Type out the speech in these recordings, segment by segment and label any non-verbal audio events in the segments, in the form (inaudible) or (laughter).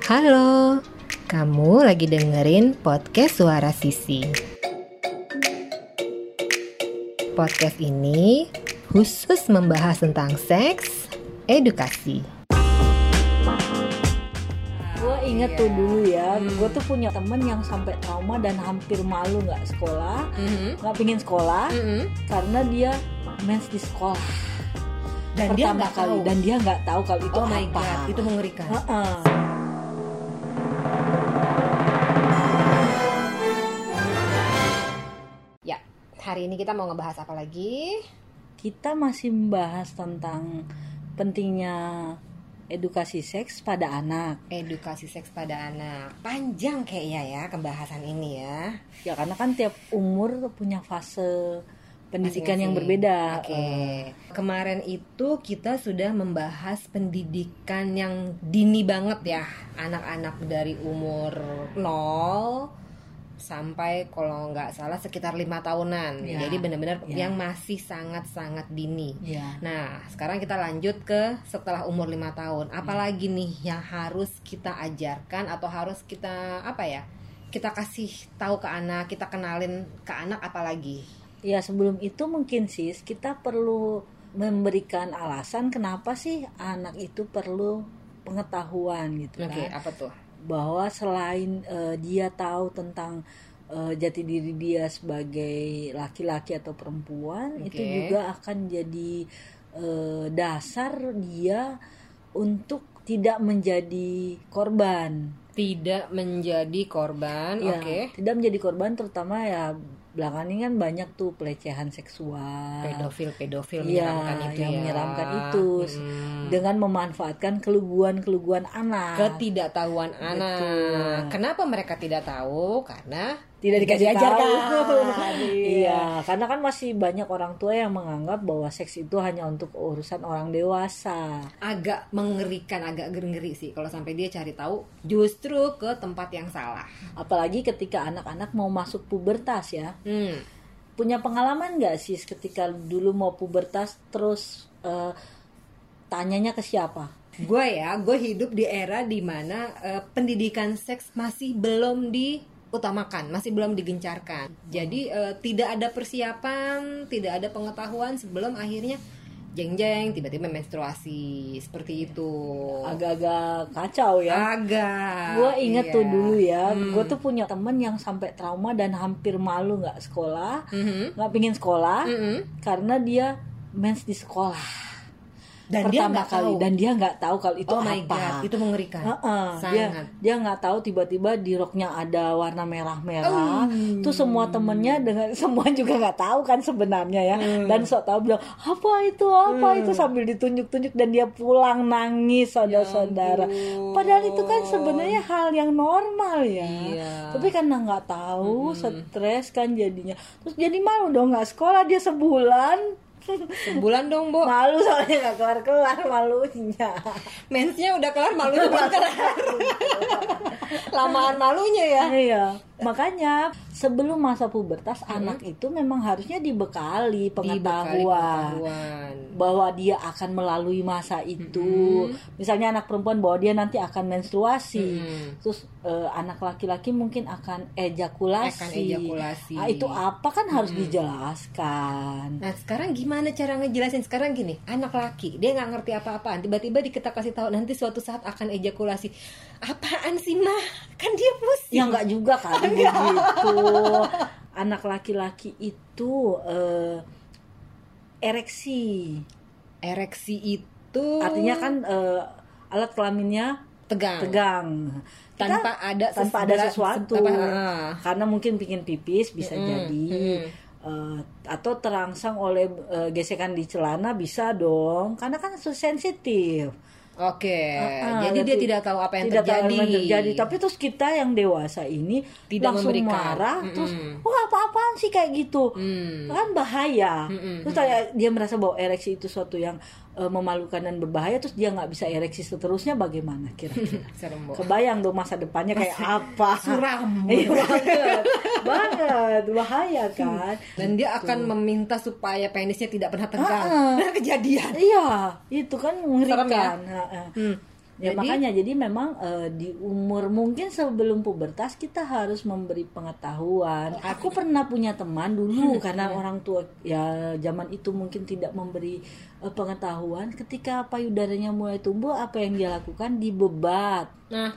Halo, kamu lagi dengerin podcast Suara Sisi. Podcast ini khusus membahas tentang seks, edukasi. Gue inget tuh dulu ya, gue tuh punya temen yang sampai trauma dan hampir malu nggak sekolah, nggak pingin sekolah karena dia mens di sekolah Dan dia nggak kali tahu. dan dia nggak tahu kalau itu Oh my apa. god, itu mengerikan. Heeh. Ya, hari ini kita mau ngebahas apa lagi? Kita masih membahas tentang pentingnya edukasi seks pada anak. Edukasi seks pada anak. Panjang kayaknya ya pembahasan ini ya. Ya karena kan tiap umur punya fase pendidikan yang Masing-masing. berbeda. Oke. Eh, Kemarin itu kita sudah membahas pendidikan yang dini banget ya, anak-anak dari umur 0 sampai kalau nggak salah sekitar lima tahunan. Ya. Jadi benar-benar Ya. yang masih sangat-sangat dini. ya. Nah, sekarang kita lanjut ke setelah umur lima tahun. Apalagi nih yang harus kita ajarkan atau harus kita apa ya? Kita kasih tahu ke anak, kita kenalin ke anak apalagi? Ya sebelum itu mungkin sis kita perlu memberikan alasan kenapa sih anak itu perlu pengetahuan gitu Oke, kan apa tuh? Bahwa selain eh, dia tahu tentang eh, jati diri dia sebagai laki-laki atau perempuan itu Oke. juga akan jadi eh, dasar dia untuk tidak menjadi korban Tidak menjadi korban. ya Oke. tidak menjadi korban terutama ya belakangan ini kan banyak tuh pelecehan seksual Pedofil, pedofil Iya, menyeramkan itu yang ya. menyeramkan itu Hmm. dengan memanfaatkan keluguan-keluguan anak. Ketidaktahuan anak. Betul. Kenapa mereka tidak tahu? Karena tidak dikasih diajarkan. ajarkan. (laughs) iya, karena kan masih banyak orang tua yang menganggap bahwa seks itu hanya untuk urusan orang dewasa. agak mengerikan, agak ngeri sih kalau sampai dia cari tahu justru ke tempat yang salah. Apalagi ketika anak-anak mau masuk pubertas ya. Hmm. Punya pengalaman nggak sih ketika dulu mau pubertas terus eh, tanyanya ke siapa? Gue ya, gue hidup di era di mana eh, pendidikan seks masih belum diutamakan, masih belum digencarkan. Jadi eh, tidak ada persiapan, tidak ada pengetahuan sebelum akhirnya jeng-jeng tiba-tiba menstruasi seperti itu. Agak-agak kacau ya. Agak. gue inget iya. tuh dulu ya Hmm. gue tuh punya temen yang sampai trauma dan hampir malu nggak sekolah Mhm. nggak pingin sekolah Mhm. karena dia mens di sekolah Dan dia nggak kali tahu. dan dia nggak tahu kalau itu oh my apa god, itu mengerikan. Heeh, dia Sangat. dia nggak tahu tiba-tiba di roknya ada warna merah-merah. Oh. Tuh semua temennya dengan (laughs) semua juga nggak tahu kan sebenarnya ya. Hmm. Dan sok tahu bilang apa itu apa itu sambil ditunjuk-tunjuk dan dia pulang nangis saudara-saudara. ampun. Padahal itu kan sebenarnya hal yang normal ya. Iya. Tapi karena nggak tahu, stres kan jadinya. Terus jadi malu dong nggak sekolah dia sebulan. Sebulan dong, Bo. malu soalnya nggak kelar-kelar malunya. Mensnya udah kelar, malunya belum kelar. (laughs) Lamaan malunya ya. Iya, (laughs) makanya sebelum masa pubertas anak itu memang harusnya dibekali Dibekali pengetahuan pengetahuan. bahwa dia akan melalui masa itu. Misalnya anak perempuan bahwa dia nanti akan menstruasi. Mm-mm. Terus eh, anak laki-laki mungkin akan ejakulasi. Akan ejakulasi. Ah, itu apa kan harus dijelaskan. Nah sekarang gimana cara ngejelasin sekarang gini anak laki dia nggak ngerti apa-apaan tiba-tiba kita kasih tahu nanti suatu saat akan ejakulasi apaan sih mah kan dia pusing Ya enggak juga kali (laughs) begitu. Anak laki-laki itu eh, ereksi. ereksi itu Artinya kan eh, alat kelaminnya tegang tegang. Kita tanpa ada tanpa ada sesuatu. apa, ah. Karena mungkin bikin pipis bisa Mm-mm, jadi. mm-mm. Eh, atau terangsang oleh eh, gesekan di celana bisa dong. Karena kan sensitif. Oke Ah, jadi dia tapi tidak tahu apa yang tidak tahu terjadi apa yang terjadi. Tapi terus kita yang dewasa ini Tidak langsung memberikan. marah, Mm-mm. terus wah apa-apaan sih kayak gitu, Hmm. kan bahaya. Mm-mm, Terus kayak dia merasa bahwa ereksi itu suatu yang eh, memalukan dan berbahaya, terus dia nggak bisa ereksi seterusnya, bagaimana kira-kira? (laughs) Kebayang dong masa depannya kayak apa? (laughs) Suram. (laughs) Iya banget, banget, bahaya kan? dan dia akan meminta supaya penisnya tidak pernah tegang Ah, ah. kejadian Iya, itu kan Serem ya? mengerikan. Heeh. Hmm. Ya Jadi- makanya jadi memang eh, di umur mungkin sebelum pubertas kita harus memberi pengetahuan. Aku pernah punya teman dulu (laughs) karena orang tua ya zaman itu mungkin tidak memberi eh, pengetahuan. Ketika payudaranya mulai tumbuh, apa yang dia lakukan dibebat, Nah,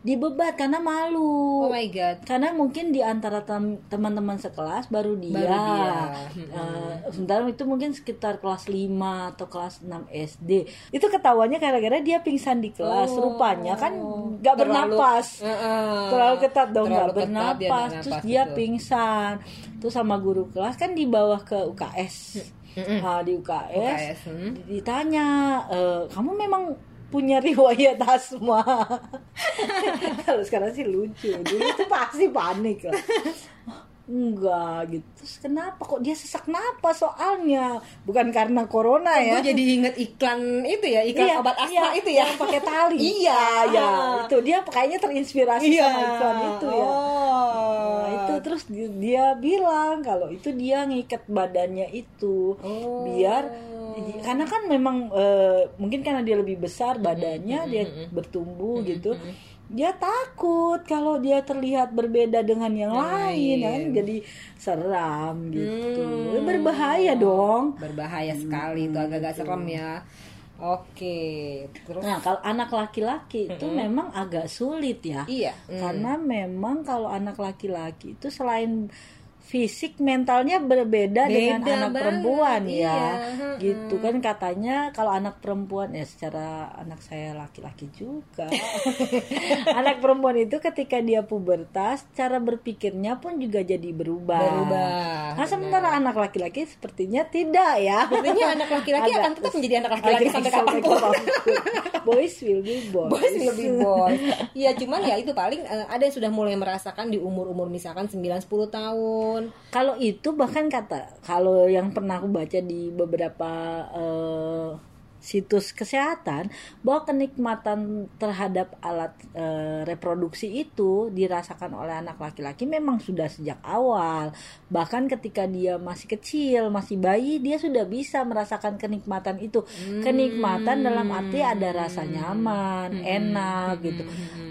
dibebat karena malu. oh my god. karena mungkin di antara tem- teman-teman sekelas baru dia, Baru dia. Eh, sementara itu mungkin sekitar kelas 5 atau kelas 6 SD itu ketawanya gara-gara dia pingsan di kelas Oh, rupanya kan nggak bernapas Heeh. terlalu ketat dong nggak ketat, dia bernapas terus dia pingsan terus sama guru kelas kan di bawah ke UKS Mm-mm. Nah, di UKS, UKS, hmm. ditanya "Eh, kamu memang punya riwayat asma (laughs) kalau sekarang sih lucu dulu tuh pasti panik lah enggak gitu terus kenapa kok dia sesak napas soalnya bukan karena corona ya Gue jadi inget iklan itu ya, iklan Iya, obat asma iya, itu ya. yang pakai tali Iya. ya itu dia kayaknya terinspirasi Iya. sama iklan itu ya Oh. Nah, terus di- dia bilang kalau itu dia ngikat badannya itu. Oh. biar karena kan memang eh, mungkin karena dia lebih besar badannya dia bertumbuh gitu. dia takut kalau dia terlihat berbeda dengan yang lain kan? jadi seram gitu. Hmm. berbahaya dong. Berbahaya sekali. Itu agak-agak serem ya. Oke, terus nah kalau anak laki-laki itu memang agak sulit ya iya. Hmm. karena memang kalau anak laki-laki itu selain fisik mentalnya berbeda dengan Beda anak banget, perempuan iya. ya Mm-mm. gitu kan katanya kalau anak perempuan ya secara anak saya laki-laki juga (laughs) anak perempuan itu ketika dia pubertas cara berpikirnya pun juga jadi berubah Berubah, nah sementara anak laki-laki sepertinya tidak ya Sepertinya anak laki-laki akan tetap menjadi anak laki-laki sampai kapan pun. boys will be boys Boys will be boys. Iya, cuman ya itu paling eh, ada yang sudah mulai merasakan di umur-umur misalkan 9 10 tahun. Kalau itu bahkan kata kalau yang pernah aku baca di beberapa eh, situs kesehatan bahwa kenikmatan terhadap alat eh, reproduksi itu dirasakan oleh anak laki-laki memang sudah sejak awal. Bahkan ketika dia masih kecil, masih bayi, dia sudah bisa merasakan kenikmatan itu. Kenikmatan dalam arti ada rasa nyaman, enak gitu.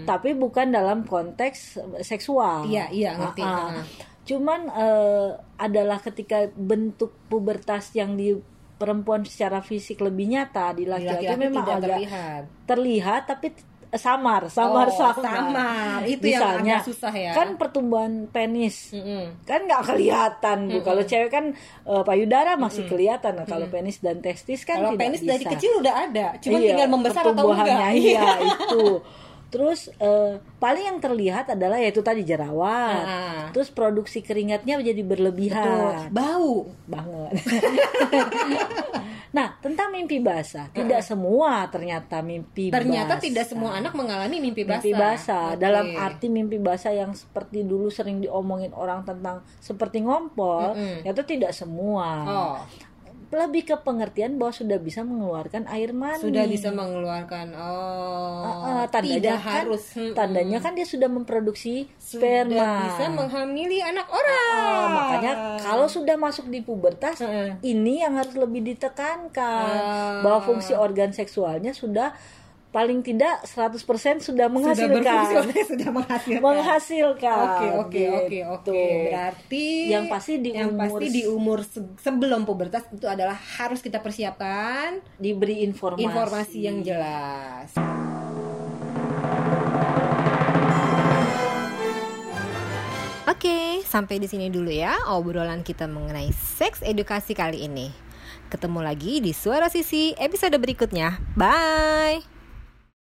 Tapi bukan dalam konteks seksual. Iya, iya, ngerti. Ah, ah. Cuman eh, adalah ketika bentuk pubertas yang di perempuan secara fisik lebih nyata di laki-laki memang tidak agak terlihat. terlihat tapi samar, samar, Oh, samar. samar. Itu yang Misalnya, agak susah ya. Kan pertumbuhan penis Mm-mm. kan nggak kelihatan bu. Kalau cewek kan eh, payudara masih kelihatan. Nah, kalau penis dan testis kan Kalau tidak penis bisa. dari kecil udah ada, cuman Iya, tinggal membesar atau enggak. Iya itu. (laughs) Terus eh, paling yang terlihat adalah yaitu tadi jerawat. Ah. Terus produksi keringatnya menjadi berlebihan bau. banget. (laughs) nah tentang mimpi basah, tidak semua ternyata mimpi Ternyata basah. tidak semua anak mengalami mimpi basah. mimpi basah. Oke. Dalam arti mimpi basah yang seperti dulu sering diomongin orang tentang seperti ngompol, Mm-mm. itu tidak semua. Oh, Lebih ke pengertian bahwa sudah bisa mengeluarkan air mani. sudah bisa mengeluarkan. Oh, Ah, ah, tandanya tidak kan, harus. Tandanya kan dia sudah memproduksi Sudah sperma. bisa menghamili anak orang. Ah, makanya kalau sudah masuk di pubertas, Heeh. ini yang harus lebih ditekankan Ah. bahwa fungsi organ seksualnya sudah paling tidak 100% sudah sudah menghasilkan. berfungsi (laughs) sudah menghasilkan. menghasilkan. Oke oke oke gitu. oke. Berarti Yang pasti di yang umur pasti di umur se- sebelum pubertas itu adalah harus kita persiapkan diberi informasi. informasi yang jelas. Oke, sampai di sini dulu ya obrolan kita mengenai seks edukasi kali ini. Ketemu lagi di Suara Sisi episode berikutnya. Bye.